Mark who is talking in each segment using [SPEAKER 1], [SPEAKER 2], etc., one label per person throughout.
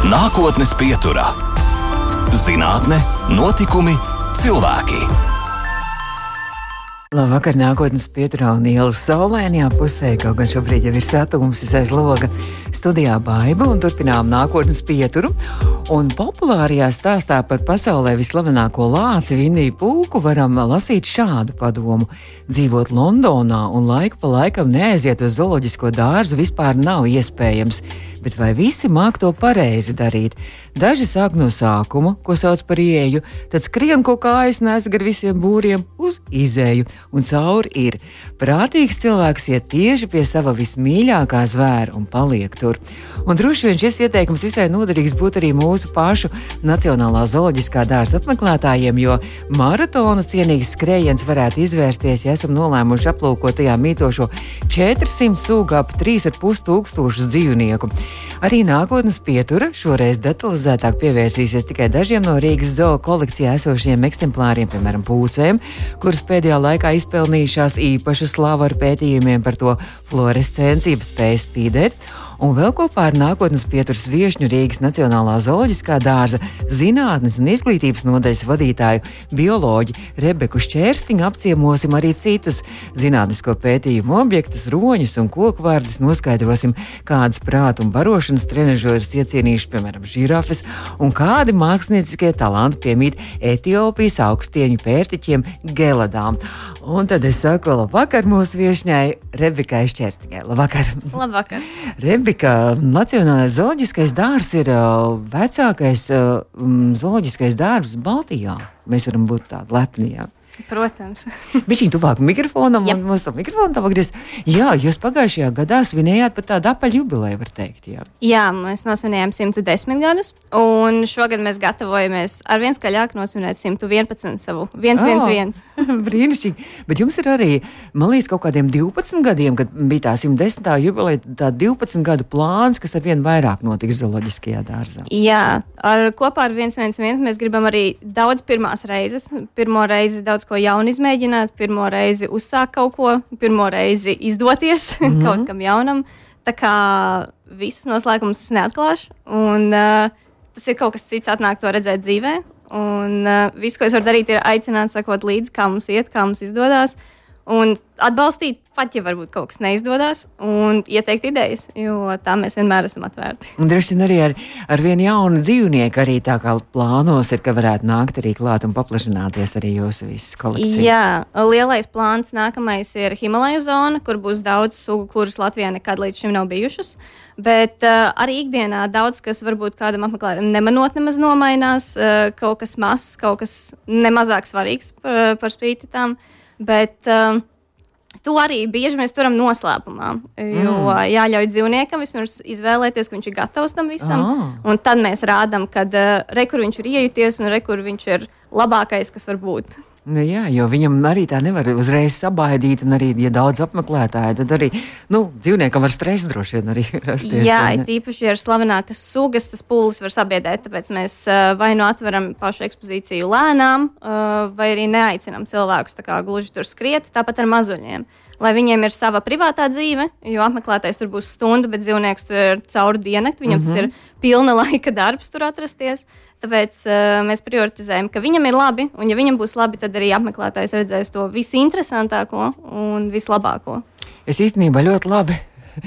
[SPEAKER 1] Nākotnes pieturā - zinātne, notikumi, cilvēki.
[SPEAKER 2] Labvakar, nākotnes pieturā un ielas saulēnajā pusē, kaut gan šobrīd jau ir satums aiz loga. Studijā Baiba un turpinām nākotnes pieturu. Un populārajā stāstā par pasaulē vislavenāko lāci Viniju Pūku varam lasīt šādu padomu. Dzīvot Londonā un laiku pa laikam neaiziet uz zooloģisko dārzu vispār nav iespējams. Bet vai visi māk to pareizi darīt? Daži sāk no sākuma, ko sauc par ieeju, tad skrien ko kājas nes gar visiem būriem uz izēju, un cauri ir. Prātīgs cilvēks iet tieši pie sava vismīļākā zvēra un paliek tur. Un droši vien šis ieteikums visai noderīgs būtu arī mūsu pašu Nacionālā zooloģiskā dārza apmeklētājiem, jo maratona cienīgs skrējiens varētu izvērsties, ja esam nolēmuši aplūkot tajā mītošo 400 sugu ap 3,5 tūkstošus dzīvnieku. Arī nākotnes pietura šoreiz detalizētāk pievērsīsies tikai dažiem no Rīgas zoo kolekcijā esošiem eksemplāriem, piemēram, pūcēm, kuras pēdējā laikā izpelnījušās īpašu slavu ar pētījumiem par to fluorescenciju spēju spīdēt un vēl kopā ar nākotnes pieturas viesņu Rīgas Nacionālā zooloģiskā dārza zinātnes un izglītības nodaļas vadītāju bioloģi Rebeku Šķērstiņu apciemosim arī citus zinātnisko pētījumu objektus, roņus un koku vārdus, noskaidrosim, kādas prātu un barošanas trenižeris iecienījuši, piemēram, žirafes, un kādi mākslinieckie talanti piemīt Etiopijas augstieņu pērtiķiem Geladām. Un tad es saku, labvakar mūsu viesņai Rebekai Šķērstiņai. Labvakar!
[SPEAKER 3] Labvakar.
[SPEAKER 2] Rebika, Nacionālais zooloģiskais dārzs ir vecākais zooloģiskais dārzs Baltijā. Mēs varam būt tādi lepni. Jā.
[SPEAKER 3] Protams.
[SPEAKER 2] Viņš ir tuvāk mikrofonam, un mums to mikrofonu tā pagriezt. Jā, jūs pagājušajā gadā svinējāt pat tādu apaļu jubileju, var teikt. Jā,
[SPEAKER 3] jā mēs nosvinējām 110 gadus, un šogad mēs gatavojamies ar vien skaļāk nosvinēt 111 savu 111.
[SPEAKER 2] Oh, brīnišķīgi. Bet jums ir arī, man liekas, kaut kādiem 12 gadiem, kad bija tā 110. jubileja, tā 12 gadu plāns, kas ar vien vairāk notiks zooloģiskajā dārzā.
[SPEAKER 3] Jā, ar, kopā ar 111 mēs gribam arī daudz pirmās reizes. Pirmo reizi daudz ko jaunu izmēģināt, pirmo reizi uzsākt kaut ko, pirmo reizi izdoties mm -hmm. kaut kam jaunam. Tā kā visus noslēgumus es neatklāšu. Un, uh, tas ir kaut kas cits, atnāk to redzēt dzīvē. Un uh, viss, ko es varu darīt, ir aicināt, sakot līdzi, kā mums iet, kā mums izdodas. Un atbalstīt, pat ja varbūt kaut kas neizdodas, un ieteikt idejas, jo tā mēs vienmēr esam atvērti.
[SPEAKER 2] Un droši vien arī ar, ar vienu jaunu dzīvnieku arī tā kā plānos ir, ka varētu nākt arī klāt un paplašināties arī jūsu visas kolekcijas.
[SPEAKER 3] Jā, lielais plāns nākamais ir Himalaju zona, kur būs daudz sugu, kuras Latvijā nekad līdz šim nav bijušas. Bet uh, arī ikdienā daudz kas varbūt kādam apmeklētājam nemanot nemaz nomainās, uh, kaut kas mazs, kaut kas nemazāk svarīgs par, par spīti tam. Bet uh, To arī bieži mēs turam noslēpumā. Jo mm. jāļauj dzīvniekam vispirms izvēlēties, ka viņš ir gatavs tam visam. Oh. Un tad mēs rādām, ka uh, re, kur viņš ir iejuties un re, kur viņš ir labākais, kas var būt.
[SPEAKER 2] Nu, jā, jo viņam arī tā nevar uzreiz sabaidīt, un arī, ja daudz apmeklētāju, tad arī nu, dzīvniekam var stress droši vien arī rasties.
[SPEAKER 3] Jā, tīpaši, ja ir slavenākas sugas, tas pūlis var sabiedēt, tāpēc mēs uh, vai nu atveram pašu ekspozīciju lēnām, uh, vai arī neaicinām cilvēkus kā, gluži tur skriet, tāpat ar mazuļiem. Lai viņiem ir sava privātā dzīve, jo apmeklētājs tur būs stundu, bet dzīvnieks tur ir cauri diennakti, viņam mm -hmm. tas ir pilna laika darbs tur atrasties. Tāpēc uh, mēs prioritizējam, ka viņam ir labi, un ja viņam būs labi, tad arī apmeklētājs redzēs to visinteresantāko un vislabāko.
[SPEAKER 2] Es īstenībā ļoti labi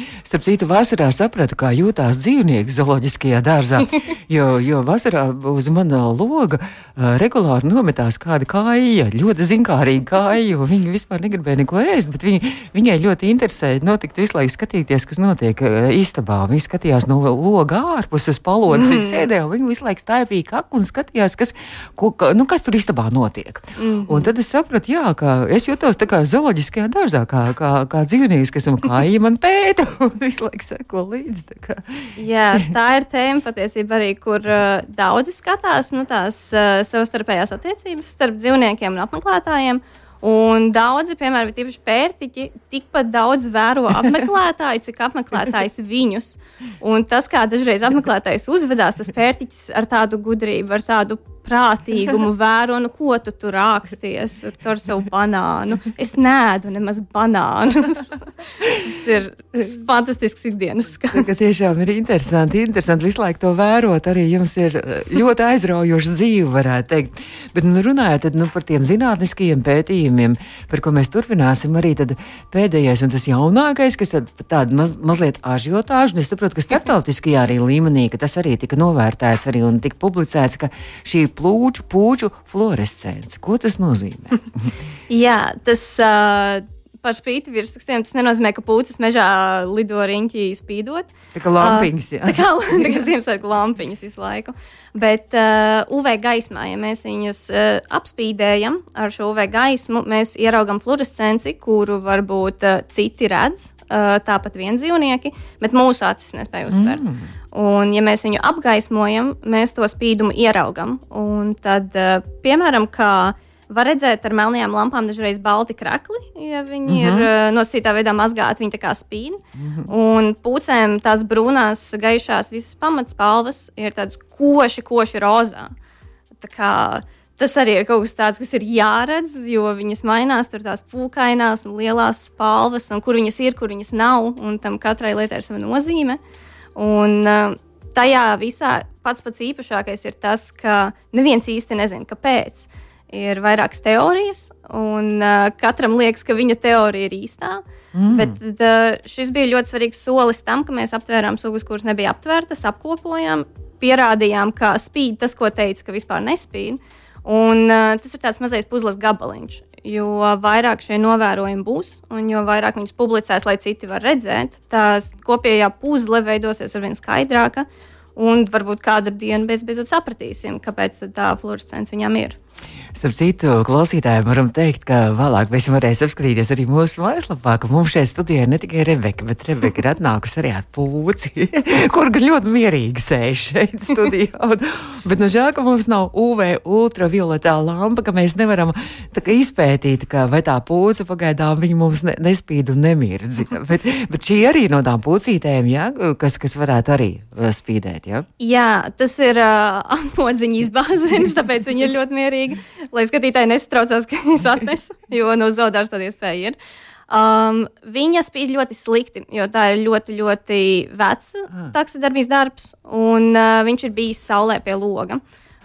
[SPEAKER 2] Starp citu, vasarā sapratu, kā jūtās dzīvnieki zooloģiskajā dārzā. Jo, jo vasarā uz mana loga uh, regulāri nometās kāda kāja, ļoti zinkārīga kāja, jo viņi vispār negribēja neko ēst, bet viņi, viņai ļoti interesēja notikt visu laiku skatīties, kas notiek uh, istabā. Viņi skatījās no loga ārpuses palodas, mm. sēdēja, viņi visu laiku staipīja kaklu un skatījās, kas, ko, ka, nu, kas tur istabā notiek. Mm. Un tad es sapratu, jā, ka es jutos tā kā zooloģiskajā dārzā, kā, kā, kā dzīvnieks, kas man kāja man pēta un visu laiku seko līdzi. Tā
[SPEAKER 3] Jā, tā ir tēma patiesībā arī, kur uh, daudzi skatās nu, tās uh, savstarpējās attiecības starp dzīvniekiem un apmeklētājiem. Un daudzi, piemēram, tīpaši pērtiķi, tikpat daudz vēro apmeklētāju, cik apmeklētājs viņus. Un tas, kā dažreiz apmeklētājs uzvedās, tas pērtiķis ar tādu gudrību, ar tādu prātīgumu vēro, nu, ko tu tur raksties ar savu banānu. Es nēdu nemaz banānus. Tas ir fantastisks ikdienas skats.
[SPEAKER 2] Tas tiešām ir interesanti, interesanti visu laiku to vērot. Arī jums ir eh, ļoti aizraujoša dzīve, varētu teikt. Bet nu, runājot nu, par tiem zinātniskajiem pētījumiem, par ko mēs turpināsim, arī pēdējais un tas jaunākais, kas tad, tāda maz, mazliet ažiotāža, un es saprotu, ka starptautiskajā arī līmenī, ka tas arī tika novērtēts arī un tika publicēts, ka šī plūču, puču fluorescence. Ko tas nozīmē?
[SPEAKER 3] Jā, tas. Uh, par spīti virsrakstiem. Tas nenozīmē, ka pūces mežā lido riņķī spīdot.
[SPEAKER 2] Tā kā lampiņas, jā.
[SPEAKER 3] Tā kā, tā kā Ziemassvētku lampiņas visu laiku. Bet uh, UV gaismā, ja mēs viņus uh, apspīdējam ar šo UV gaismu, mēs ieraugam fluorescenci, kuru varbūt uh, citi redz, uh, tāpat vien dzīvnieki, bet mūsu acis nespēja uztvert. Mm. Un, ja mēs viņu apgaismojam, mēs to spīdumu ieraugam. Un tad, uh, piemēram, kā var redzēt ar melnajām lampām dažreiz balti krakli, ja viņi uh -huh. ir uh, nosacītā veidā mazgāti, viņi tā kā spīd. Uh -huh. Un pūcēm tās brūnās, gaišās, visas pamatspalvas ir tādas koši, koši rozā. Tā kā, tas arī ir kaut kas tāds, kas ir jāredz, jo viņas mainās, tur tās pūkainās un lielās spalvas, un kur viņas ir, kur viņas nav, un tam katrai lietai ir sava nozīme. Un, uh, tajā visā pats pats īpašākais ir tas, ka neviens īsti nezina, kāpēc. Ir vairākas teorijas, un uh, katram liekas, ka viņa teorija ir īstā. Mm. Bet uh, šis bija ļoti svarīgs solis tam, ka mēs aptvērām sugas, kuras nebija aptvērtas, apkopojām, pierādījām, ka spīd tas, ko teica, ka vispār nespīd. Un, uh, tas ir tāds mazais puzles gabaliņš jo vairāk šie novērojumi būs, un jo vairāk viņus publicēs, lai citi var redzēt, tās kopējā puzle veidosies ar vien skaidrāka. Un varbūt kādu dienu bez beidzot sapratīsim, kāpēc tā fluorescence viņam ir.
[SPEAKER 2] Starp citu, klausītājiem varam teikt, ka vēlāk mēs varēsim apskatīties arī mūsu mājaslapā, ka mums šeit studijā ir ne tikai Rebeka, bet Rebeka ir atnākusi arī ar pūci, kur gan ļoti mierīgi sēž šeit studijā. Un, bet, nu, žēl, ka mums nav UV ultravioletā lampa, ka mēs nevaram kā, izpētīt, ka vai tā pūce pagaidām viņa mums ne, nespīd un nemirdz. bet, bet šī arī no tām pūcītēm, ja, kas, kas varētu arī uh, spīdēt. Ja?
[SPEAKER 3] Jā, tas ir uh, amodziņas bāzens, tāpēc viņi ir ļoti mierīgi lai skatītāji nesatraucās, ka es atnesu, jo no zaudārs tāda iespēja ir. Um, viņa spīd ļoti slikti, jo tā ir ļoti, ļoti veca ah. taksidarbības darbs, un uh, viņš ir bijis saulē pie loga.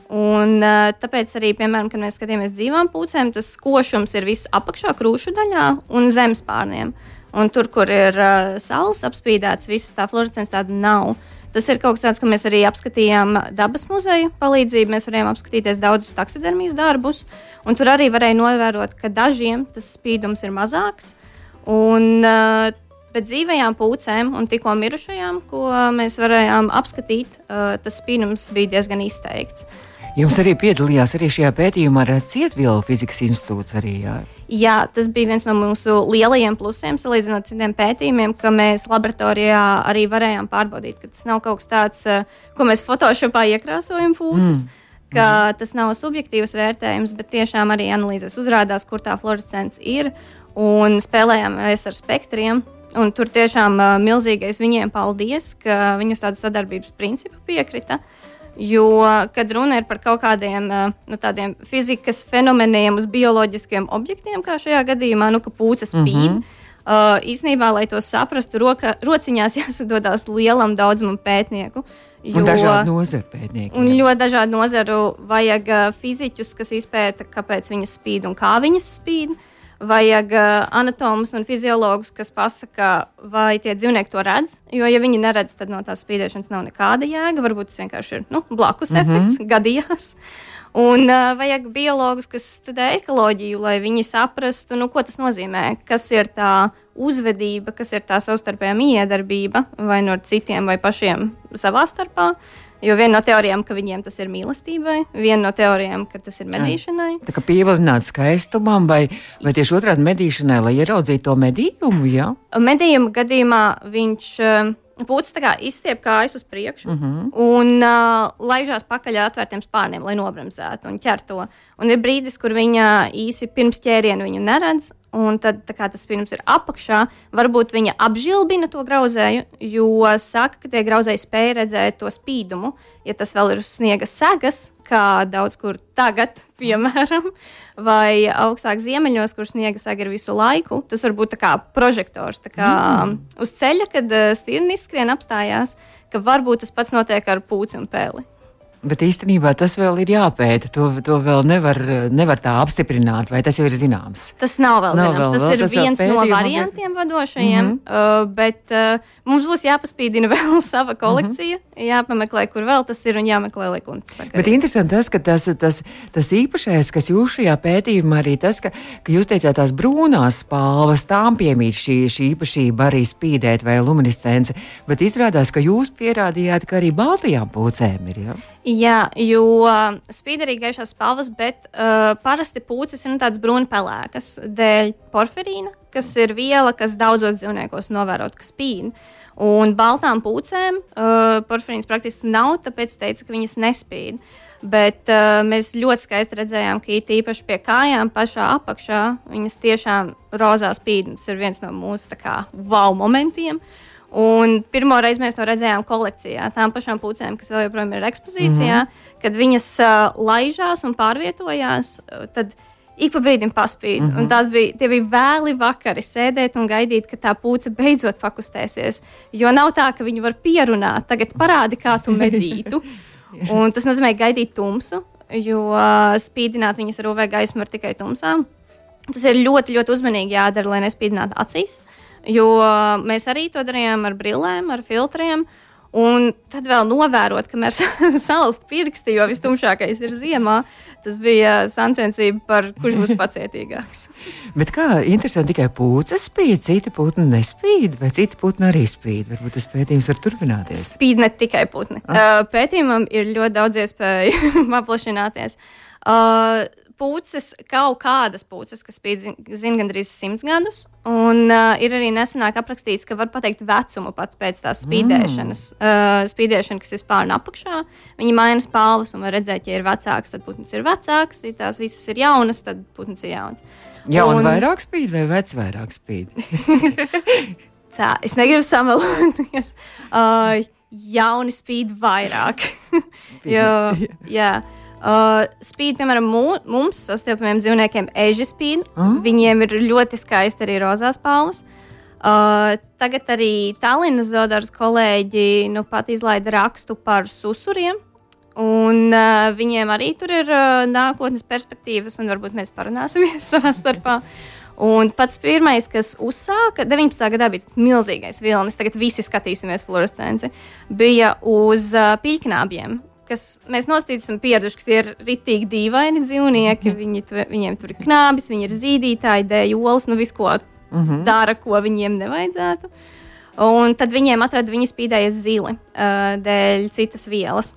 [SPEAKER 3] Un, uh, tāpēc arī, piemēram, kad mēs skatāmies dzīvām pūcēm, tas košums ir viss apakšā, krūšu daļā un zemes pārniem. Un tur, kur ir uh, saules apspīdēts, viss tā fluorescence tāda nav. Tas ir kaut kas tāds, ko mēs arī apskatījām dabas muzeja palīdzību. Mēs varējām apskatīties daudzus taksidermijas darbus, un tur arī varēja novērot, ka dažiem tas spīdums ir mazāks. Un, uh, Bet dzīvajām pūcēm un tikko mirušajām, ko mēs varējām apskatīt, uh, tas spīdums bija diezgan izteikts.
[SPEAKER 2] Jums arī piedalījās arī šajā pētījumā ar Cietvielu fizikas institūts. Arī, jā.
[SPEAKER 3] jā, tas bija viens no mūsu lielajiem plusiem, salīdzinot ar citiem pētījumiem, ka mēs laboratorijā arī varējām pārbaudīt, ka tas nav kaut kas tāds, eh, ko mēs Photoshopā iekrāsojam pūces. Mm. Ka mm. tas nav subjektīvs vērtējums, bet tiešām arī analīzēs uzrādās, kur tā fluorescence ir. Un spēlējāmies ar spektriem, Un tur tiešām uh, milzīgais viņiem paldies, ka viņi uz tādu sadarbības principu piekrita. Jo, kad runa ir par kaut kādiem nu, tādiem fizikas fenomeniem, uz bioloģiskiem objektiem, kā šajā gadījumā, nu, ka pūces spīd, mm -hmm. uh, īsnībā, lai to saprastu, roka, rociņās jāsadodas lielam daudzumam pētnieku.
[SPEAKER 2] Jo, un dažādu nozaru pētnieku.
[SPEAKER 3] Un jā. ļoti dažādu nozaru vajag fiziķus, kas izpēta, kāpēc viņas spīd un kā viņas spīd. Uh, vajag uh, anatomus un fiziologus, kas pasaka, vai tie dzīvnieki to redz. Jo, ja viņi neredz, tad no tās spīdēšanas nav nekāda jēga. Varbūt tas vienkārši ir nu, blakus mm -hmm. efekts, gadījās. Un uh, vajag biologus, kas studē ekoloģiju, lai viņi saprastu, nu, ko tas nozīmē, kas ir tā uzvedība, kas ir tā savstarpējā miedarbība vai no citiem vai pašiem savā starpā. Jo viena no teorijām, ka viņiem tas ir mīlestībai, viena no teorijām, ka tas ir medīšanai.
[SPEAKER 2] Tā kā pievilināt skaistumam, vai, vai tieši otrādi medīšanai, lai ieraudzītu to medījumu? Ja?
[SPEAKER 3] Medījuma gadījumā viņš. Uh, Pūcis tā kā izstiep kājas uz priekšu uh mhm. -huh. un uh, laižās pakaļ ar atvērtiem spārniem, lai nobremzētu un ķertu to. Un ir brīdis, kur viņa īsi pirms ķēriena viņu neredz, un tad kā, tas spīdums ir apakšā, varbūt viņa apžilbina to grauzēju, jo saka, ka tie grauzēji spēj redzēt to spīdumu. Ja tas vēl ir uz sniega segas, kā daudz kur tagad, piemēram, vai augstāk ziemeļos, kur sniega sega ir visu laiku, tas var būt kā prožektors. Tā kā mm. uz ceļa, kad uh, stirni izskrien apstājās, ka varbūt tas pats notiek ar pūci un pēli.
[SPEAKER 2] Bet īstenībā tas vēl ir jāpēta. To, to vēl nevar, nevar tā apstiprināt, vai tas jau ir zināms.
[SPEAKER 3] Tas nav vēl nav zināms. Vēl, tas vēl, ir tas viens no variantiem mēs... vadošajiem, mm -hmm. uh, bet uh, mums būs jāpaspīdina vēl sava kolekcija, mm -hmm. jāpameklē, kur vēl tas ir un jāmeklē likumi.
[SPEAKER 2] Bet interesanti tas, ka tas, tas, tas īpašais, kas jūs šajā pētījumā arī tas, ka, ka jūs teicāt tās brūnās spalvas, tām piemīt šī, šī īpašība arī spīdēt vai luminiscence, bet izrādās, ka jūs pierādījāt, ka arī baltajām pūcēm ir. Ja?
[SPEAKER 3] Jā, jo spīd arī gaišās spalvas, bet uh, parasti pūces ir nu, tādas brūnpelēkas dēļ porfirīna, kas ir viela, kas daudzos dzīvniekos novērot, ka spīd. Un baltām pūcēm uh, porfirīns praktiski nav, tāpēc teica, ka viņas nespīd. Bet uh, mēs ļoti skaisti redzējām, ka īpaši pie kājām, pašā apakšā, viņas tiešām rozā spīd. Tas ir viens no mūsu kā, wow momentiem. Uh, Un pirmo reizi mēs to redzējām kolekcijā, tām pašām pucēm, kas vēl joprojām ir ekspozīcijā, mm -hmm. kad viņas uh, laižās un pārvietojās. Tad ik pa brīdim paspīd. Mm -hmm. Tās bija, bija vēli vakari sēdēt un gaidīt, ka tā puce beidzot pakustēsies. Jo nav tā, ka viņi var pierunāt, tagad parādi, kā tu medītu. Un tas nozīmē gaidīt tumsu, jo uh, spīdināt viņas ar UV gaismu var tikai tumsā. Tas ir ļoti, ļoti uzmanīgi jādara, lai nespīdinātu acīs. Uh, Jo mēs arī to darījām ar brillēm, ar filtriem. Un tad vēl novērot, kamēr salst pirksti, jo vistumšākais ir ziemā. Tas bija sacensība par kurš būs pacietīgāks.
[SPEAKER 2] Bet kā interesanti, tikai pūces spīd, citi putni nespīd, vai citi putni arī spīd? Varbūt tas pētījums var turpināties.
[SPEAKER 3] Spīd ne tikai putni. Ah. Pētījumam ir ļoti daudz iespēju paplašināties. Uh, pūces, kaut kādas pūces, kas zina gandrīz simts gadus. Un uh, ir arī nesenāk aprakstīts, ka var pateikt vecumu pat pēc tās spīdēšanas. Mm. Uh, spīdēšana, kas ir spārna apakšā, viņi maina spalvas un var redzēt, ja ir vecāks, tad putns ir vecāks, ja tās visas ir jaunas, tad putns ir jauns.
[SPEAKER 2] Jā, un, un vairāk spīd vai vecs vairāk spīd?
[SPEAKER 3] Tā, es negribu samaloties. Uh, jauni spīd vairāk. jo, jā. Uh, spīd, piemēram, mū, mums sastopamiem dzīvniekiem, eži spīd. Mm. Viņiem ir ļoti skaisti arī rozās palmas. Uh, tagad arī Tallinas Zodāras kolēģi nu, pat izlaida rakstu par susuriem. Un, uh, viņiem arī tur ir uh, nākotnes perspektīvas, un varbūt mēs parunāsimies savā starpā. Un pats pirmais, kas uzsāka, 19. gadā bija tas milzīgais vilnis, tagad visi skatīsimies fluorescenci, bija uz uh, pīļknābiem kas mēs nostīdam, esam pieraduši, ka tie ir ritīgi dīvaini dzīvnieki. Mhm. Viņi, tu, viņiem tur ir knābis, viņi ir zīdītāji, dēļ olas, nu visu, ko mm -hmm. dara, ko viņiem nevajadzētu. Un tad viņiem atrada, viņi spīdēja zili uh, dēļ citas vielas.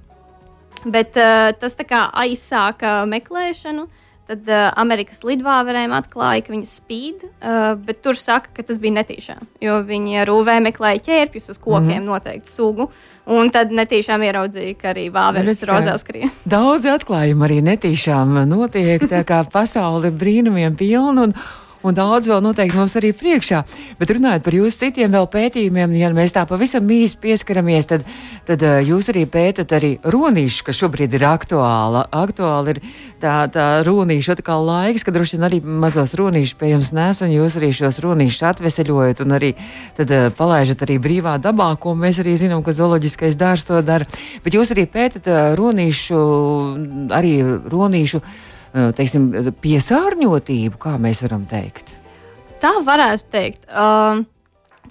[SPEAKER 3] Bet uh, tas aizsāka meklēšanu. Tad uh, Amerikas lidvāverēm atklāja, ka viņi spīd, uh, bet tur saka, ka tas bija netīšām. Jo viņi ar UV meklēja ķērpjus uz kokiem mm noteikti sugu. Uh, Un tad netīšām ieraudzīju, ka arī vāveres rozā skrien.
[SPEAKER 2] Daudz atklājumu arī netīšām notiek, tā kā pasaule ir brīnumiem pilna. Un, un daudz vēl noteikti mums arī priekšā. Bet runājot par jūsu citiem vēl pētījumiem, ja mēs tā pavisam īsi pieskaramies, tad, tad uh, jūs arī pētat arī runīšu, kas šobrīd ir aktuāla. Aktuāli ir tā, tā runīšu atkal laiks, kad droši vien arī mazos runīšus pie jums nes, un jūs arī šos runīšus atveseļojat un arī tad uh, palaižat arī brīvā dabā, ko mēs arī zinām, ka zooloģiskais dārs to dara. Bet jūs arī pētat uh, runīšu, arī runīšu Eh, teiksim, piesārņotību, kā mēs varam teikt?
[SPEAKER 3] Tā varētu teikt. Uh,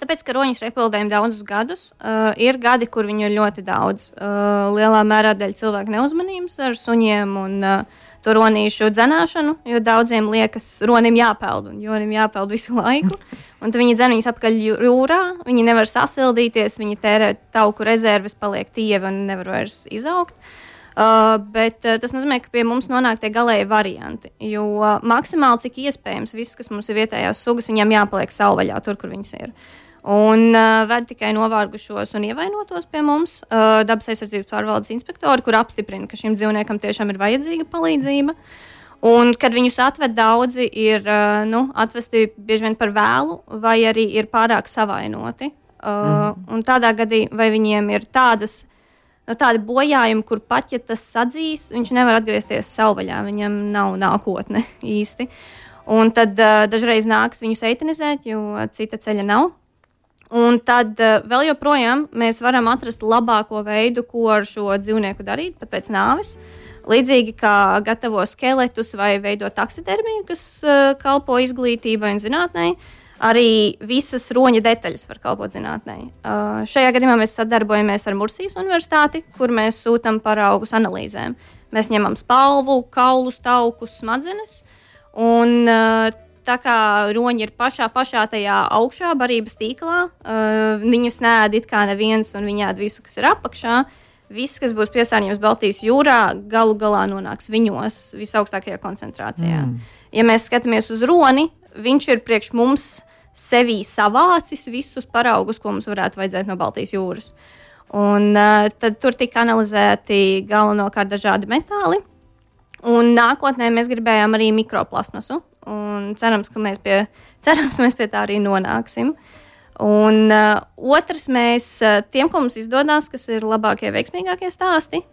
[SPEAKER 3] tāpēc, ka roņus repildējam daudzus gadus, uh, ir gadi, kur viņu ir ļoti daudz. Uh, lielā mērā dēļ cilvēku neuzmanības ar suņiem un uh, to ronīšu dzenāšanu, jo daudziem liekas, ronim jāpeld un jonim jāpeld visu laiku. Un viņi dzen viņus apakaļ jūrā, viņi nevar sasildīties, viņi tērē tauku rezerves, paliek tievi un nevar vairs izaugt. Uh, Uh, bet uh, tas nozīmē, ka pie mums nonāk tie galēji varianti. Jo uh, maksimāli cik iespējams, viss, kas mums ir vietējās sugas, viņiem jāpaliek savvaļā, tur, kur viņas ir. Un uh, ved tikai novārgušos un ievainotos pie mums uh, dabas aizsardzības pārvaldes inspektori, kur apstiprina, ka šim dzīvniekam tiešām ir vajadzīga palīdzība. Un, kad viņus atved daudzi, ir uh, nu, atvesti bieži vien par vēlu, vai arī ir pārāk savainoti. Uh, mm. Tādā gadījumā, vai viņiem ir tādas, nu, tādi bojājumi, kur pat ja tas sadzīs, viņš nevar atgriezties savvaļā, viņam nav nākotne īsti. Un tad uh, dažreiz nāks viņus eitanizēt, jo cita ceļa nav. Un tad uh, vēl joprojām mēs varam atrast labāko veidu, ko ar šo dzīvnieku darīt, pat pēc nāves. Līdzīgi kā gatavo skeletus vai veido taksidermiju, kas uh, kalpo izglītībai un zinātnē, arī visas roņa detaļas var kalpot zinātnē. Uh, šajā gadījumā mēs sadarbojamies ar Mursijas Universitāti, kur mēs sūtām paraugus analīzēm. Mēs ņemam spalvu, kaulus, taukus, smadzenes. Un, uh, tā kā roņi ir pašā, pašā tajā augšā, barības tīklā, uh, viņus nēd it kā neviens, un viņi ēd visu, kas ir apakšā. Viss, kas būs piesārņojums Baltijas jūrā, galu galā nonāks viņos visaugstākajā koncentrācijā. Mm. Ja mēs skatāmies uz roni, viņš ir priekš mums sevī savācis visus paraugus, ko mums varētu vajadzēt no Baltijas jūras. Un, uh, tad tur tika analizēti galvenokārt dažādi metāli. Un nākotnē mēs gribējām arī mikroplasmasu, cerams, ka mēs pie, cerams, mēs pie tā arī nonāksim. Un uh, otrs, mēs tiem, ko mums izdodas, kas ir labākie, veiksmīgākie stāsti,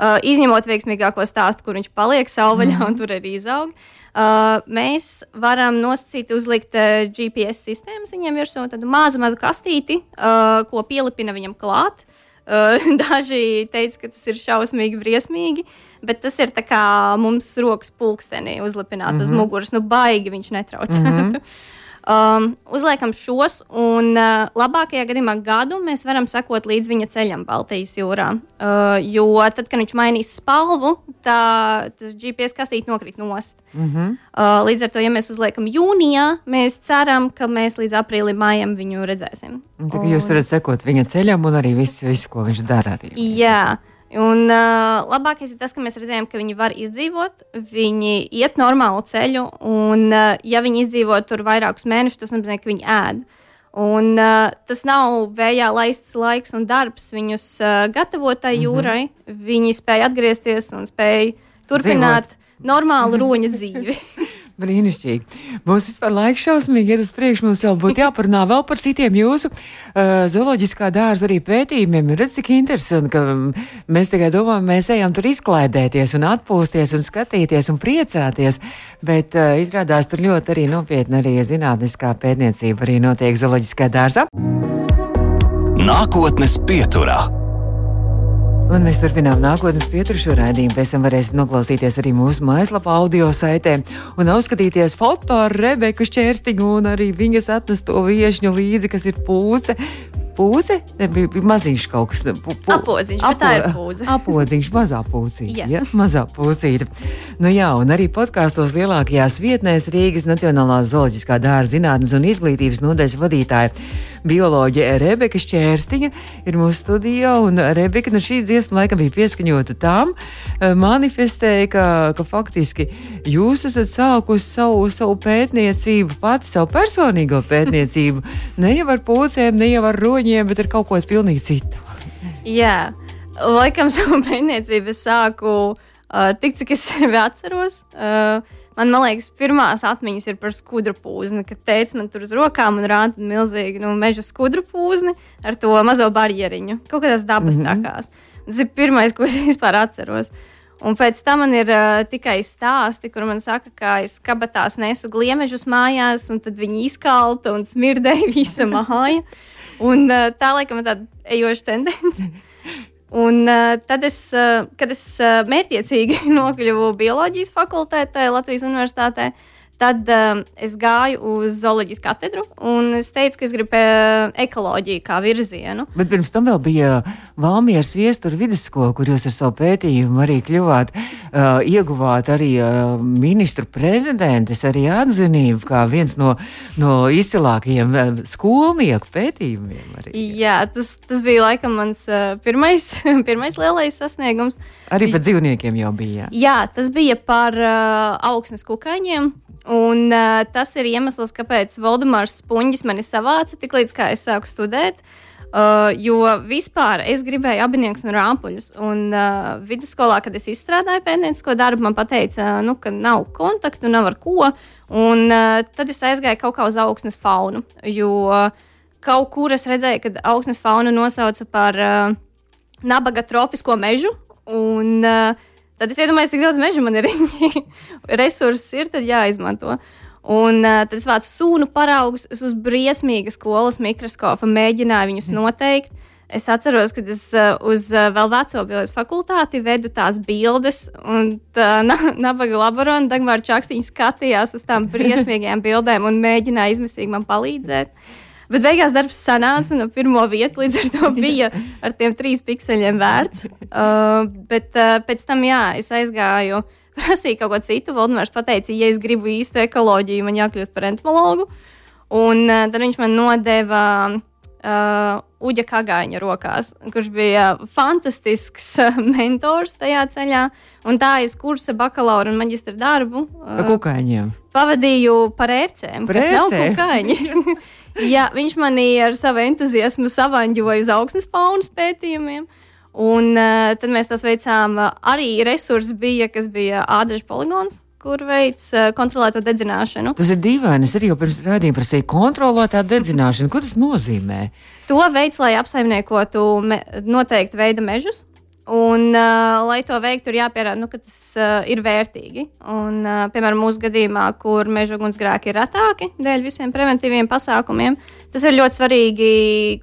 [SPEAKER 3] uh, izņemot veiksmīgāko stāstu, kur viņš paliek savvaļā mm. un tur arī izaug, uh, mēs varam nosacīt, uzlikt uh, GPS sistēmas viņiem virsū, tādu mazu, mazu kastīti, uh, ko pielipina viņam klāt. Uh, daži teica, ka tas ir šausmīgi, briesmīgi, bet tas ir kā mums rokas pulkstenī uzlipināt mm -hmm. uz mhm. muguras. Nu, baigi viņš netraucētu. Mm -hmm. Um, uzliekam šos, un uh, labākajā gadījumā gadu mēs varam sekot līdz viņa ceļam Baltijas jūrā. Uh, jo tad, kad viņš mainīs spalvu, tā, tas GPS kastīte nokrīt nost. Mm -hmm. uh, līdz ar to, ja mēs uzliekam jūnijā, mēs ceram, ka mēs līdz aprīlim, maijam viņu redzēsim.
[SPEAKER 2] Tā, un... Jūs varat sekot viņa ceļam un arī visu, visu ko viņš dara. Arī.
[SPEAKER 3] Jā. Un uh, labākais ir tas, ka mēs redzējām, ka viņi var izdzīvot, viņi iet normālu ceļu, un, uh, ja viņi izdzīvo tur vairākus mēnešus, tas nozīmē, ka viņi ēd. Un, uh, tas nav vējā laists laiks un darbs viņus uh, gatavot tai mhm. jūrai. Mm -hmm. Viņi spēja atgriezties un spēja turpināt Dzīvot. normālu roņa dzīvi.
[SPEAKER 2] Brīnišķīgi. Mums vispār laiks šausmīgi iet uz priekšu. Mums vēl būtu jāparunā vēl par citiem jūsu uh, zooloģiskā dārza arī pētījumiem. Redz, cik interesanti, ka mēs tikai domājam, mēs ejam tur izklaidēties un atpūsties un skatīties un priecāties, bet uh, izrādās tur ļoti arī nopietni arī zinātniskā pētniecība arī notiek zooloģiskā dārzā.
[SPEAKER 1] Nākotnes pieturā.
[SPEAKER 2] Un mēs turpinām nākotnes pietrušu raidījumu. Pēc tam varēsiet noklausīties arī mūsu mājaslapā, audio saitē un uzskatīties foto ar Rebeku Šķērstiņu un arī viņas atnesto viešņu līdzi, kas ir pūce pūce, ne, bija, maziņš kaut kas tāds -
[SPEAKER 3] apodziņš, apo, tā ir pūce.
[SPEAKER 2] Apodziņš, mazā pūcīte. ja, mazā pūcīte. Nu jā, un arī podkāstos lielākajās vietnēs Rīgas Nacionālā zooloģiskā dārza zinātnes un izglītības nodaļas vadītāja bioloģe Rebeka Šķērstiņa ir mūsu studijā, un Rebeka nu šī dziesma laikam bija pieskaņota tam, eh, manifestēja, ka, ka faktiski jūs esat sākusi savu, savu pētniecību, pati savu personīgo pētniecību, ne jau ar pūcēm, ne jau ar roņiem bet ar kaut ko pilnīgi citu.
[SPEAKER 3] Jā, laikam savu pētniecību sāku uh, tik, cik es sevi atceros. Uh, Man, man liekas, pirmās atmiņas ir par skudru pūzni, kad teica man tur uz rokām un rāda milzīgi nu, meža skudru pūzni ar to mazo barjeriņu. Kaut kādas dabas mm -hmm. takās. Tas ir pirmais, ko es vispār atceros. Un pēc tam man ir uh, tikai stāsti, kur man saka, ka es kabatās nesu gliemežus mājās, un tad viņi izkalta un smirdēja visa māja. Un, uh, tā laikam ir tāda ejoša tendence. Un, uh, tad, es, uh, kad es uh, mērķiecīgi nokļuvu bioloģijas fakultātē Latvijas Universitātē, uh, Tad um, es gāju uz zooloģijas katedru un es teicu, ka es gribu uh, ekoloģiju kā virzienu.
[SPEAKER 2] Bet pirms tam vēl bija Valmieras viestura vidusskola, kur jūs ar savu pētījumu arī kļuvāt, uh, ieguvāt arī uh, ministru prezidentes arī atzinību kā viens no, no izcilākajiem skolnieku pētījumiem. Arī.
[SPEAKER 3] Jā, tas, tas bija laikam mans uh, pirmais, pirmais lielais sasniegums.
[SPEAKER 2] Arī par dzīvniekiem jau bija.
[SPEAKER 3] Jā, jā tas bija par uh, augsnes kukaiņiem. Un, uh, tas ir iemesls, kāpēc Valdemārs Spunģis mani savāca tik līdz kā es sāku studēt. Uh, jo vispār es gribēju abiniekus un rāpuļus. Un uh, vidusskolā, kad es izstrādāju pētniecisko darbu, man teica, nu, ka nav kontaktu, nav ar ko. Un uh, tad es aizgāju kaut kā uz augsnes faunu. Jo uh, kaut kur es redzēju, ka augsnes fauna nosauca par uh, nabaga tropisko mežu. Un, uh, tad es iedomājos, cik daudz meža man ir. Resursi ir, tad jāizmanto. Un uh, tad es vācu sūnu paraugus, es uz briesmīga skolas mikroskopa mēģināju viņus mm. noteikt. Es atceros, ka es uh, uz uh, vēl veco bioloģijas fakultāti vedu tās bildes, un tā nabaga laboranta Dagmāra Čakstīņa skatījās uz tām briesmīgajām bildēm un mēģināja izmisīgi man palīdzēt. Bet beigās darbs sanāca, un pirmo vietu līdz ar to bija ar tiem trīs pikseļiem vērts. Uh, bet uh, pēc tam, jā, es aizgāju, prasīju kaut ko citu. Valdemārs pateica, ja es gribu īstu ekoloģiju, man jākļūst par entomologu. Un uh, tad viņš man nodeva uh, Uģa Kagāņa rokās, kurš bija fantastisks uh, mentors tajā ceļā. Un tā es kursa bakalaura un maģistra darbu
[SPEAKER 2] uh,
[SPEAKER 3] pavadīju par ērcēm,
[SPEAKER 2] par
[SPEAKER 3] kas ērcē? nav kukaiņi. Jā, viņš manī ar savu entuziasmu savaņģoja uz augsnes faunas pētījumiem. Un uh, tad mēs tos veicām. Arī resursi bija, kas bija ādažu poligons, kur veids uh, kontrolēto dedzināšanu.
[SPEAKER 2] Tas ir dīvaini. Es arī jau pirms rādījuma prasīju kontrolētā dedzināšanu. Ko tas nozīmē?
[SPEAKER 3] To veids, lai apsaimniekotu noteikti veida mežus. Un, uh, lai to veiktu, ir jāpierāda, nu, ka tas uh, ir vērtīgi. Un, uh, piemēram, mūsu gadījumā, kur meža ugunsgrēki ir retāki dēļ visiem preventīviem pasākumiem, tas ir ļoti svarīgi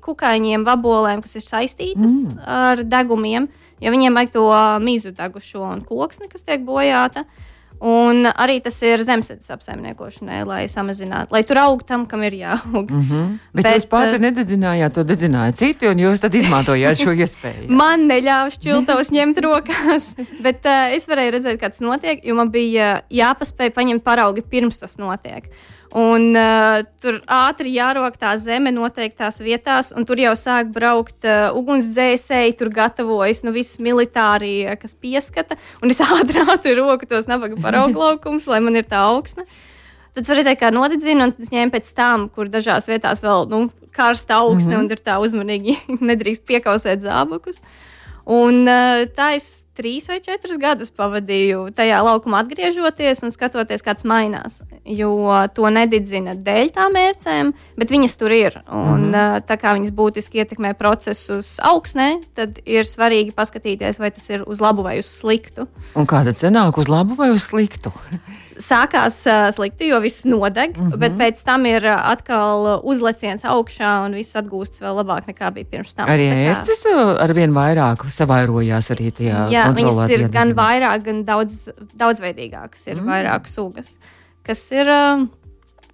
[SPEAKER 3] kukaiņiem, vabolēm, kas ir saistītas mm. ar degumiem, jo viņiem vajag to mīzu degušo un koksni, kas tiek bojāta. Uh, Un arī tas ir zemesēdzes apsaimniekošanai, lai samazinātu, lai tur augtu tam, kam ir jāaug.
[SPEAKER 2] Mm -hmm. Bet, Bet jūs pati uh, nededzinājāt, to dedzināja citi, un jūs tad izmantojāt šo iespēju.
[SPEAKER 3] man neļāva šķiltavas ņemt rokās, bet uh, es varēju redzēt, kā tas notiek, jo man bija jāpaspēj paņemt paraugi pirms tas notiek. Un, uh, tur ātri jārok tā zeme noteiktās vietās, un tur jau sāk braukt uh, ugunsdzēsēji, tur gatavojas nu, viss militārie, kas pieskata. Un es ātri, ātri roku tos nabaga parauglaukumus, lai man ir tā augsne. Tad var redzēt, kā nodedzina, un tas ņem pēc tam, kur dažās vietās vēl nu, karsta augsne, mm -hmm. un tur tā uzmanīgi nedrīkst piekausēt zābakus. Un, uh, tā es trīs vai četrus gadus pavadīju tajā laukumā, atgriežoties un skatoties, kāds mainās. Jo to nededzina dēļ tām mērcēm, bet viņas tur ir. Un, mm -hmm. tā kā viņas būtiski ietekmē procesus augsnē, tad ir svarīgi paskatīties, vai tas ir uz labu vai uz sliktu.
[SPEAKER 2] Un kā tad sanāk uz labu vai uz sliktu?
[SPEAKER 3] sākās uh, slikti, jo viss nodeg, mm -hmm. bet pēc tam ir uh, atkal uzleciens augšā un viss atgūstas vēl labāk nekā bija pirms tam.
[SPEAKER 2] Arī ērces ar vien vairāk savairojās arī tajā.
[SPEAKER 3] Jā, viņas ir gan diezgan. vairāk, gan daudz, daudzveidīgākas, ir mm. vairāk sugas, kas ir uh,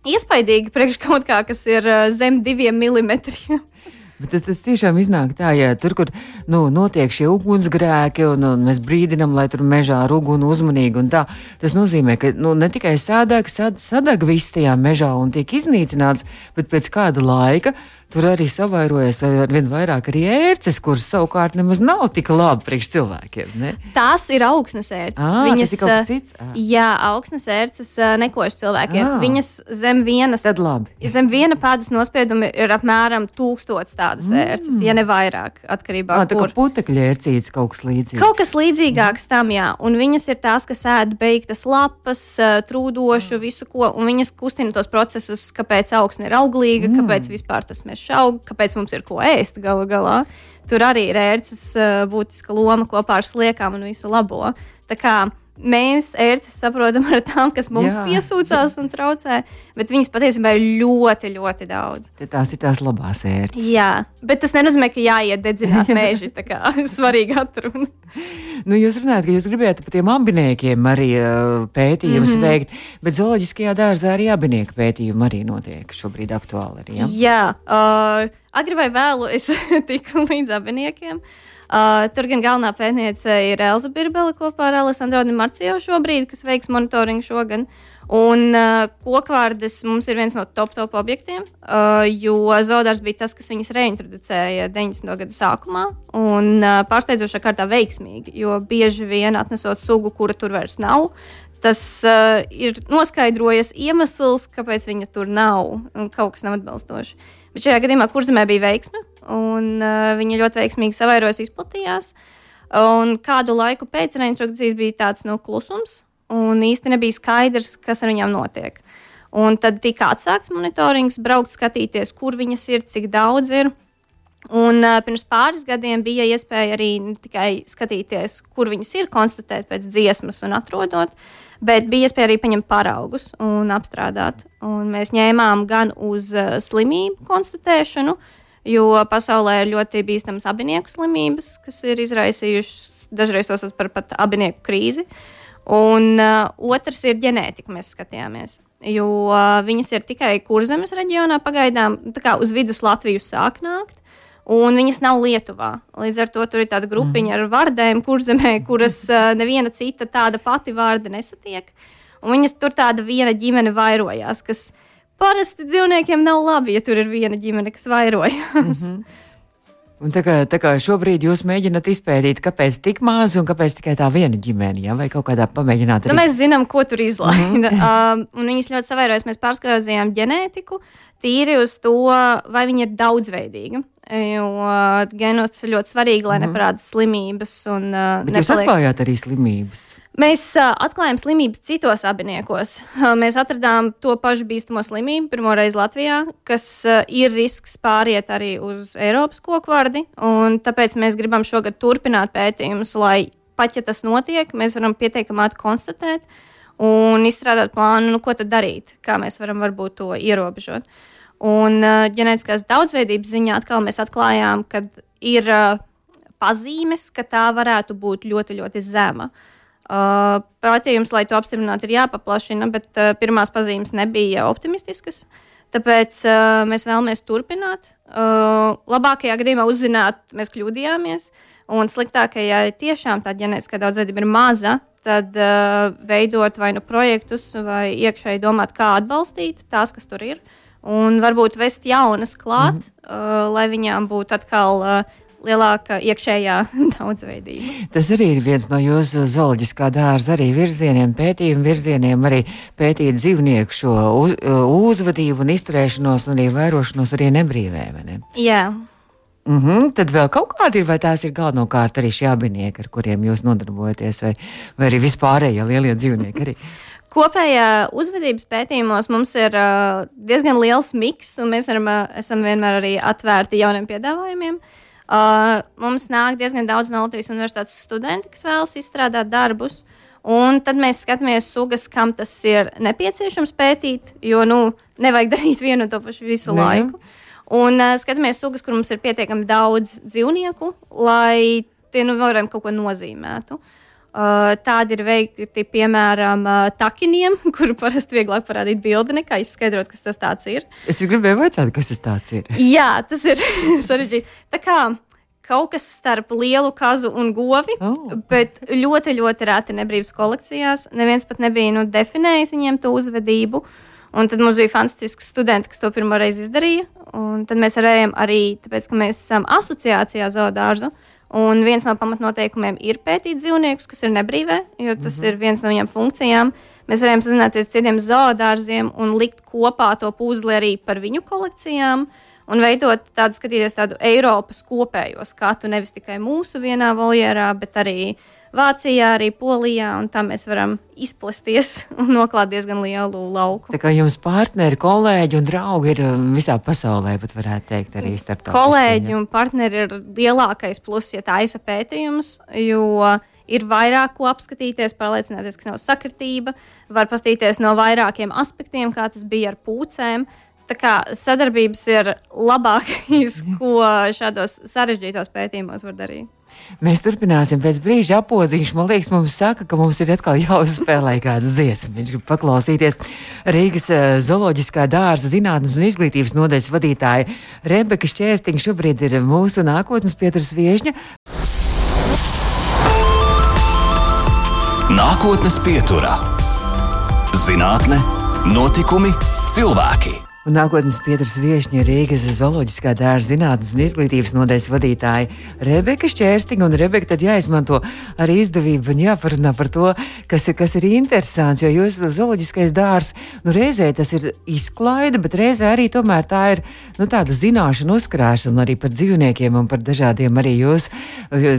[SPEAKER 3] iespaidīgi priekš kaut kā, kas ir uh, zem diviem milimetriem.
[SPEAKER 2] Bet tas tiešām iznāk tā, ja tur, kur nu, notiek šie ugunsgrēki, un, un mēs brīdinām, lai tur mežā ar uguni uzmanīgi, tā, tas nozīmē, ka nu, ne tikai sādāk, sad, sadag viss tajā mežā un tiek iznīcināts, bet pēc kāda laika tur arī savairojas ar vien vairāk arī ērces, kuras savukārt nemaz nav tik labi priekš cilvēkiem. Ne?
[SPEAKER 3] Tās ir augsnes ērces.
[SPEAKER 2] À, Viņas ir kaut kas cits. À.
[SPEAKER 3] Jā, augsnes ērces nekoš cilvēkiem. À. Viņas zem vienas, zem viena pēdas nospieduma ir apmēram tūkstots tādas mm. ērces, ja ne vairāk, atkarībā
[SPEAKER 2] no tā. Kā putekļi ērcītes kaut kas līdzīgs.
[SPEAKER 3] Kaut kas līdzīgāks mm. tam, jā. Un viņas ir tās, kas ēd beigtas lapas, trūdošu, visu ko, un viņas kustina tos procesus, kāpēc augsne ir auglīga, mm. kāpēc vispār tas mēs vienkārši aug, kāpēc mums ir ko ēst galu galā. Tur arī ir ērces būtiska loma kopā ar sliekām un visu labo. Tā kā mēs ērces saprotam ar tām, kas mums Jā. piesūcās un traucē, bet viņas patiesībā ir ļoti, ļoti daudz.
[SPEAKER 2] Te tās ir tās labās ērces.
[SPEAKER 3] Jā, bet tas nenozīmē, ka jāiet dedzināt meži. Tā kā svarīgi atruna.
[SPEAKER 2] Nu, jūs runājat, ka jūs gribētu par tiem ambiniekiem arī uh, pētījumus mm -hmm. veikt, bet zooloģiskajā dārzā arī abinieku pētījumi arī notiek šobrīd aktuāli. Arī,
[SPEAKER 3] ja? Jā, uh, agri vai vēlu es tiku līdz abiniekiem. Uh, tur gan galvenā pētniece ir Elza Birbele kopā ar Alessandro Marcijo šobrīd, kas veiks monitoringu šogad. Un uh, kokvārdes mums ir viens no top, top objektiem, uh, jo Zodārs bija tas, kas viņas reintroducēja 90. gadu sākumā. Un uh, pārsteidzošā kārtā veiksmīgi, jo bieži vien atnesot sugu, kura tur vairs nav, tas uh, ir noskaidrojies iemesls, kāpēc viņa tur nav un kaut kas nav atbilstoši. Bet šajā gadījumā kurzemē bija veiksme, un uh, viņa ļoti veiksmīgi savairojas, izplatījās. Un kādu laiku pēc reintrodukcijas bija tāds nu, klusums, un īsti nebija skaidrs, kas ar viņām notiek. Un tad tika atsākts monitorings, braukt, skatīties, kur viņas ir, cik daudz ir. Un, uh, pirms pāris gadiem bija iespēja arī ne tikai skatīties, kur viņas ir, konstatēt pēc dziesmas un atrodot, bet bija iespēja arī paņemt paraugus un apstrādāt. Un mēs ņēmām gan uz uh, slimību konstatēšanu, jo pasaulē ir ļoti bīstamas abinieku slimības, kas ir izraisījušas dažreiz tos par pat abinieku krīzi. Un uh, otrs ir ģenētika, mēs skatījāmies. Jo uh, viņas ir tikai kurzemes reģionā, pagaidām uz vidus Latviju sāk nākt un viņas nav Lietuvā. Līdz ar to tur ir tāda grupiņa mm. ar vārdiem, kurzemē, kuras uh, neviena cita tāda pati vārda nesatiek. Un viņas tur tāda viena ģimene vairojās, kas parasti dzīvniekiem nav labi, ja tur ir viena ģimene, kas vairojās. Mm -hmm.
[SPEAKER 2] Un tā, kā, tā kā šobrīd jūs mēģināt izpētīt, kāpēc tik maz un kāpēc tikai tā viena ģimene, ja? vai kaut kādā pamēģināt.
[SPEAKER 3] Nu, arī... Nu, mēs zinām, ko tur izlaida. Mm -hmm. uh, un viņas ļoti savairojas. Mēs pārskatījām ģenētiku, tīri uz to, vai viņa ir daudzveidīga. Jo genos tas ir ļoti svarīgi, lai mm -hmm. neparādās slimības. Un, uh,
[SPEAKER 2] Bet nepaliek... jūs atklājāt arī slimības.
[SPEAKER 3] Mēs atklājām slimības citos abiniekos. Mēs atradām to pašu bīstamo slimību pirmo reizi Latvijā, kas ir risks pāriet arī uz Eiropas kokvārdi. Tāpēc mēs gribam šogad turpināt pētījumus, lai pat ja tas notiek, mēs varam pietiekami ātri konstatēt un izstrādāt plānu, nu, ko tad darīt, kā mēs varam varbūt to ierobežot. Un ģenētiskās daudzveidības ziņā atkal mēs atklājām, ka ir pazīmes, ka tā varētu būt ļoti, ļoti zema. Uh, pētījums, lai to apstiprinātu, ir jāpaplašina, bet uh, pirmās pazīmes nebija optimistiskas. Tāpēc uh, mēs vēlamies turpināt. Uh, labākajā gadījumā uzzināt, mēs kļūdījāmies. Un sliktākajā, ja tiešām tā ģenētiskā daudzveidība ir maza, tad uh, veidot vai nu projektus, vai iekšēji domāt, kā atbalstīt tās, kas tur ir. Uh, un varbūt vest jaunas klāt, mm -hmm. uh, lai viņām būtu atkal uh, lielāka iekšējā daudzveidība.
[SPEAKER 2] Tas arī ir viens no jūsu zooloģiskā dārza arī virzieniem, pētījumu virzieniem, arī pētīt dzīvnieku šo uz, uzvedību un izturēšanos, un arī vairošanos arī nebrīvē. Ne?
[SPEAKER 3] Jā.
[SPEAKER 2] Mm -hmm. Tad vēl kaut kādi ir, vai tās ir galvenokārt arī šie abinieki, ar kuriem jūs nodarbojaties, vai, vai arī vispārējie lielie dzīvnieki arī?
[SPEAKER 3] Kopējā uzvedības pētījumos mums ir uh, diezgan liels miks, un mēs varam, esam vienmēr arī atvērti jauniem piedāvājumiem. Uh, mums nāk diezgan daudz no Latvijas universitātes studenti, kas vēlas izstrādāt darbus. Un tad mēs skatāmies, sugas, kam tas ir nepieciešams pētīt, jo nu, nevajag darīt vienu un to pašu visu ne. laiku. Un uh, skatāmies, sugas, kur mums ir pietiekami daudz dzīvnieku, lai tie nu, varam kaut ko nozīmētu. Uh, Uh, tādi ir veikti piemēram uh, takiniem, kuru parasti vieglāk parādīt bildi, nekā izskaidrot, kas tas ir.
[SPEAKER 2] Es gribēju jautāt, kas tas ir.
[SPEAKER 3] Jā, tas ir sarežģīti. Tā kā kaut kas starp lielu kazu un govi, oh. bet ļoti, ļoti reti nebrīvs kolekcijās. Neviens pat nebija nu, definējis viņiem to uzvedību. Un tad mums bija fantastiski studenti, kas to pirmo reizi izdarīja. Un tad mēs varējām arī, tāpēc, ka mēs esam asociācijā zoodārzu, uh, Un viens no pamatnoteikumiem ir pētīt dzīvniekus, kas ir nebrīvē, jo tas mm -hmm. ir viens no viņiem funkcijām. Mēs varējām sazināties ar citiem zoodārziem un likt kopā to puzli arī par viņu kolekcijām. Un veidot tādu, skatīties tādu Eiropas kopējo skatu, nevis tikai mūsu vienā voljerā, bet arī uh, Vācijā, arī Polijā, un tā mēs varam izplesties un noklāt diezgan lielu lauku.
[SPEAKER 2] Tā kā jums partneri, kolēģi un draugi ir um, visā pasaulē, pat varētu teikt, arī starptautiski.
[SPEAKER 3] Kolēģi un partneri ir lielākais pluss, ja tā ir pētījums, jo ir vairāk ko apskatīties, pārliecināties, ka nav sakritība, var paskatīties no vairākiem aspektiem, kā tas bija ar pūcēm. Tā kā sadarbības ir labākais, ko šādos sarežģītos pētījumos var darīt.
[SPEAKER 2] Mēs turpināsim pēc brīža apodziņš. Man liekas, mums saka, ka mums ir atkal jāuzspēlē kāda dziesma. Viņš grib paklausīties Rīgas uh, zooloģiskā dārza zinātnes un izglītības nodaļas vadītāja Rebeka Šķērstiņa. Šobrīd ir mūsu nākotnes pieturas viešņa.
[SPEAKER 1] Nākotnes pieturā - zinātne, notikumi, cilvēki.
[SPEAKER 2] Un nākotnes pieturas viesņa Rīgas zooloģiskā dārza zinātnes un izglītības nodaļas vadītāja Rebeka Šķērstinga. Un Rebeka tad jāizmanto arī izdevība un jāparunā par to, kas, kas ir interesants. Jo jūs zooloģiskais dārs, nu reizē tas ir izklaide, bet reizē arī tomēr tā ir nu, tāda zināšana uzkrāšana arī par dzīvniekiem un par dažādiem arī jūs,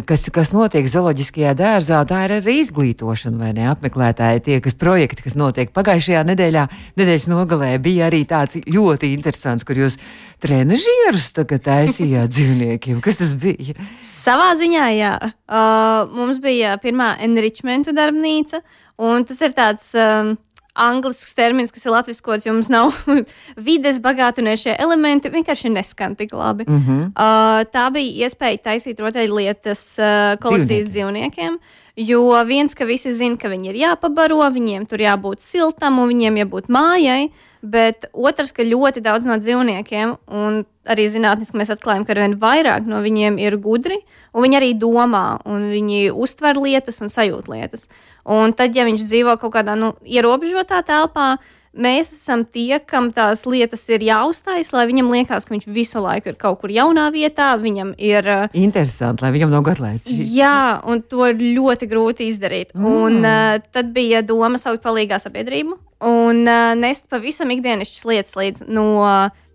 [SPEAKER 2] kas, kas notiek zooloģiskajā dārzā. Tā ir arī izglītošana vai ne apmeklētāji tie, kas projekti, kas notiek pagājušajā nedēļā, nedēļas nogalē bija arī tāds ļoti interesants, kur jūs trenižierus taisījāt dzīvniekiem. Kas tas bija?
[SPEAKER 3] Savā ziņā, jā. Uh, mums bija pirmā enrichmentu darbnīca, un tas ir tāds. Um, anglisks termins, kas ir latviešu jo mums nav vides bagātinošie elementi, vienkārši neskan tik labi. Mm -hmm. uh, tā bija iespēja taisīt rotaļlietas uh, kolekcijas dzīvniekiem. dzīvniekiem Jo viens, ka visi zina, ka viņi ir jāpabaro, viņiem tur jābūt siltam un viņiem jābūt mājai. Bet otrs, ka ļoti daudz no dzīvniekiem, un arī zinātniski mēs atklājam, ka arvien vairāk no viņiem ir gudri, un viņi arī domā, un viņi uztver lietas un sajūt lietas. Un tad, ja viņš dzīvo kaut kādā nu, ierobežotā telpā, mēs esam tie, kam tās lietas ir jāuzstājas, lai viņam liekas, ka viņš visu laiku ir kaut kur jaunā vietā. Viņam ir
[SPEAKER 2] interesanti, lai viņam nav garlaicīgi.
[SPEAKER 3] Jā, un to ir ļoti grūti izdarīt. Mm. Un uh, tad bija doma saukt palīgā sabiedrību un uh, nest pavisam ikdienišķas lietas līdz no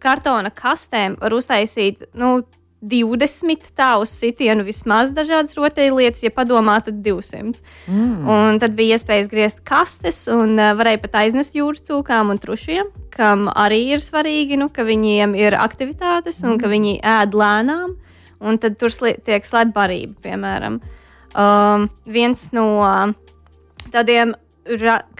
[SPEAKER 3] kartona kastēm var uztaisīt. Nu, 20 tā uz sitienu vismaz dažādas rotaļlietas, ja padomā, tad 200. Mm. Un tad bija iespējas griezt kastes, un uh, varēja pat aiznest jūras cūkām un trušiem, kam arī ir svarīgi, nu, ka viņiem ir aktivitātes un mm. ka viņi ēd lēnām. Un tad tur sli tiek slēgta barība, piemēram. Um, viens no tādiem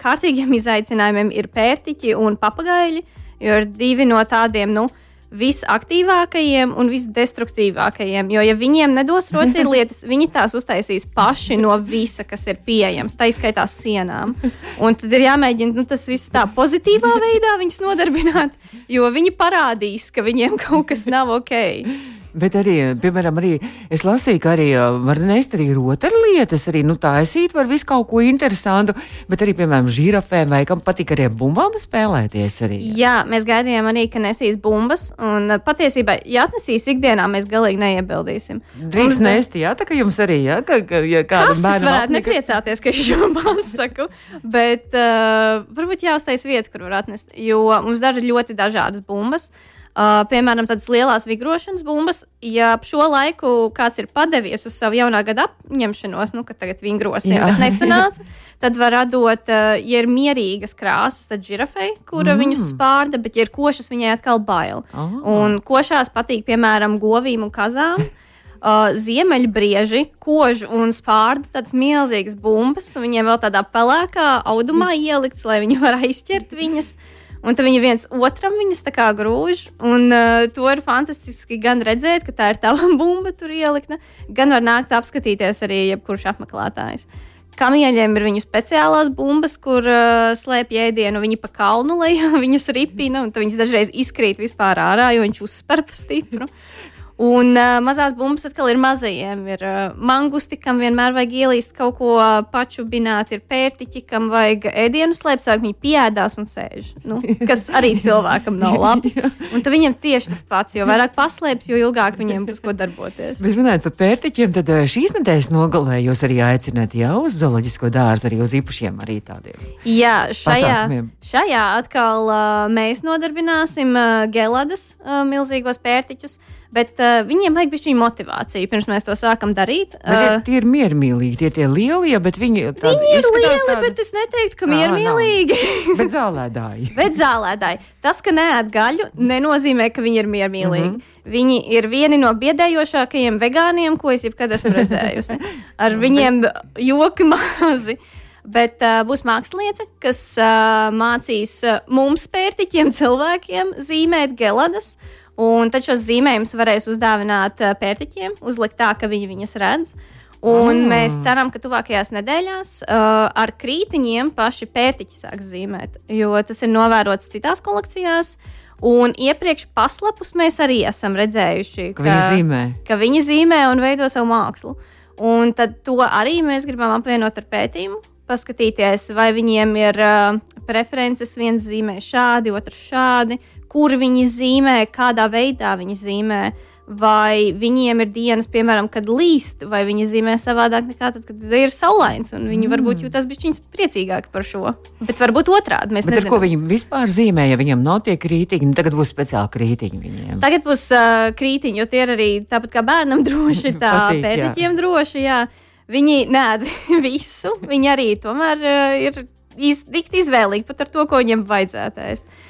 [SPEAKER 3] kārtīgiem izaicinājumiem ir pērtiķi un papagaļi, jo ir divi no tādiem, nu, visaktīvākajiem un visdestruktīvākajiem. Jo, ja viņiem nedos rotaļlietas, viņi tās uztaisīs paši no visa, kas ir pieejams, tā izskaitā sienām. Un tad ir jāmēģina nu, tas viss tā pozitīvā veidā viņus nodarbināt, jo viņi parādīs, ka viņiem kaut kas nav ok.
[SPEAKER 2] Bet arī, piemēram, arī es lasīju, ka arī var nest arī rotaļlietas, arī nu, taisīt var visu kaut ko interesantu, bet arī, piemēram, žirafēm vai kam patīk arī ar bumbām spēlēties. Arī.
[SPEAKER 3] Jā, mēs gaidījām arī, ka nesīs bumbas, un patiesībā, ja atnesīs ikdienā, mēs galīgi neiebildīsim.
[SPEAKER 2] Mums... nest, jā, tā ka jums arī, jā, ka, ka ja kādam
[SPEAKER 3] bērnam varētu apnika... nepriecāties, ka es šo pasaku, bet uh, varbūt jāuztais vieta, kur var atnest, jo mums dara ļoti dažādas bumbas. Uh, piemēram, tādas lielas vigrošanas bumbas, ja šo laiku kāds ir padevies uz savu jaunā gada apņemšanos, nu, ka tagad vingrosim, Jā. bet nesanāca, tad var radot, uh, ja ir mierīgas krāsas, tad žirafei, kura mm. viņus spārda, bet, ja ir košas, viņai atkal bail. Oh. Un košās patīk, piemēram, govīm un kazām. Uh, ziemeļbrieži, kožu un spārda tādas milzīgas bumbas, un viņiem vēl tādā pelēkā audumā ielikts, lai viņi varētu aizķert viņas. Un tad viņi viens otram viņas tā kā grūž. Un uh, to ir fantastiski gan redzēt, ka tā ir tava bumba tur ielikta, gan var nākt apskatīties arī jebkurš apmeklētājs. Kamieļiem ir viņu speciālās bumbas, kur uh, slēpj ēdienu. Viņi pa kalnu lejā viņas ripina, un viņas dažreiz izkrīt vispār ārā, jo viņš uzspēr pa stipru. Un uh, mazās bumbas atkal ir mazajiem. Ir uh, mangusti, kam vienmēr vajag ielīst kaut ko uh, pačubināt, ir pērtiķi, kam vajag ēdienu slēpt, sāk viņi piedās un sēž. Nu, kas arī cilvēkam nav labi. Un tad viņiem tieši tas pats, jo vairāk paslēpjas, jo ilgāk viņiem būs ko darboties.
[SPEAKER 2] Bet runājot par pērtiķiem, tad šīs nedēļas nogalē jūs arī aicināt jau uz zooloģisko dārzu, arī uz īpašiem arī tādiem.
[SPEAKER 3] Jā, šajā, šajā atkal uh, mēs nodarbināsim uh, geladas uh, milzīgos pērtiķus. Bet uh, viņiem vajag bišķiņu motivāciju, pirms mēs to sākam darīt.
[SPEAKER 2] Bet uh, tie ir miermīlīgi, tie ir tie lielie, bet viņi,
[SPEAKER 3] viņi ir lieli, tādi... bet es neteiktu, ka miermīlīgi.
[SPEAKER 2] bet zālēdāji.
[SPEAKER 3] bet zālēdāji. Tas, ka neēd gaļu, nenozīmē, ka viņi ir miermīlīgi. Mm -hmm. Viņi ir vieni no biedējošākajiem vegāniem, ko es jebkad esmu redzējusi. Ar viņiem joki mazi. Bet uh, būs mākslinieca, kas uh, mācīs uh, mums, pērtiķiem, cilvēkiem, zīmēt geladas Un tad šos zīmējumus varēs uzdāvināt pērtiķiem, uzlikt tā, ka viņi viņas redz. Un mm. mēs ceram, ka tuvākajās nedēļās uh, ar krītiņiem paši pērtiķi sāks zīmēt, jo tas ir novērots citās kolekcijās. Un iepriekš paslepus mēs arī esam redzējuši,
[SPEAKER 2] ka, ka viņi zīmē.
[SPEAKER 3] Ka viņi zīmē un veido savu mākslu. Un tad to arī mēs gribam apvienot ar pētījumu, paskatīties, vai viņiem ir uh, preferences, viens zīmē šādi, otrs šādi, kur viņi zīmē, kādā veidā viņi zīmē. Vai viņiem ir dienas, piemēram, kad līst, vai viņi zīmē savādāk nekā tad, kad ir saulains. Viņi mm. varbūt jūtas bišķiņas priecīgāki par šo. Bet varbūt otrādi. Mēs
[SPEAKER 2] nezinām, ko viņi vispār zīmē, ja viņiem nav tie krītiņi. Nu, tagad būs speciāli krītiņi viņiem.
[SPEAKER 3] Tagad būs uh, krītiņi, jo tie ir arī tāpat kā bērnam droši, tā pētiķiem droši. Jā. Viņi nē, visu. Viņi arī tomēr uh, ir iz, izvēlīgi pat ar to, ko viņiem vajadzētu ēst.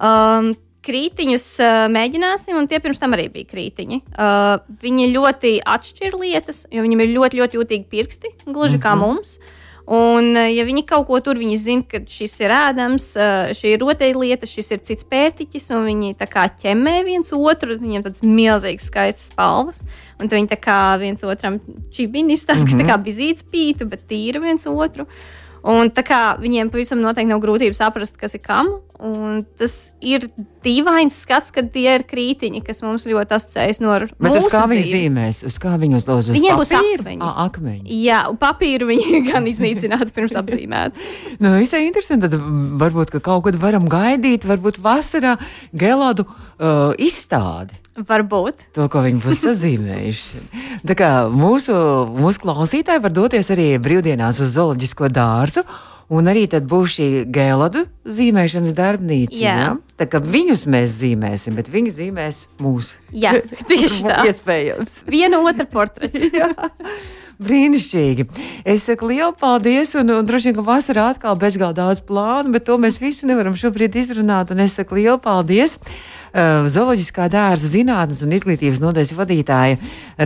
[SPEAKER 3] Um, krītiņus uh, mēģināsim, un tie pirms tam arī bija krītiņi. Uh, viņi ļoti atšķir lietas, jo viņiem ir ļoti, ļoti jūtīgi pirksti, gluži mm -hmm. kā mhm. mums. Un, ja viņi kaut ko tur, zina, ka šis ir ēdams, šī ir rotaļlieta, šis ir cits pērtiķis, un viņi tā kā ķemmē viens otru. Viņiem tāds milzīgs skaists spalvas, un viņi tā kā viens otram čibinis, tas, mm -hmm. ka tā kā bizīts pītu, bet tīra viens otru. Uh, Un tā kā viņiem pavisam noteikti nav grūtību saprast, kas ir kam. Tas ir dīvains skats, kad tie ir krītiņi, kas mums ļoti asociējas no
[SPEAKER 2] Bet uz kā viņi zīmēs? Uz kā viņi uzdos? Uz
[SPEAKER 3] Viņiem būs akmeņi.
[SPEAKER 2] À, akmeņi.
[SPEAKER 3] Jā, papīru viņi gan iznīcinātu pirms apzīmēt.
[SPEAKER 2] nu, visai interesanti. Tad varbūt, ka kaut kad varam gaidīt, varbūt vasarā gelādu uh, izstādi.
[SPEAKER 3] Varbūt.
[SPEAKER 2] To, ko viņi būs sazīmējuši. Tā kā mūsu, mūsu klausītāji var doties arī brīvdienās uz zooloģisko dārzu. Un arī tad būs šī gēladu zīmēšanas darbnīca. Jā. Ja? Tā kā viņus mēs zīmēsim, bet viņi zīmēs mūsu.
[SPEAKER 3] Jā, tieši tā.
[SPEAKER 2] Iespējams.
[SPEAKER 3] Viena otra portrets.
[SPEAKER 2] Brīnišķīgi. Es saku lielu paldies, un, un droši vien, ka vasarā atkal bezgalīgi daudz plānu, bet to mēs visu nevaram šobrīd izrunāt. Un es saku lielu paldies uh, Zooloģiskā dārza zinātnes un izglītības nodaļas vadītāja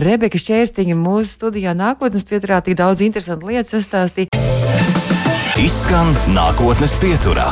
[SPEAKER 2] Rebeka Šķērstiņa mūsu studijā nākotnes pieturā tik daudz interesantu lietu sastāstīt.
[SPEAKER 1] Izskan nākotnes pieturā.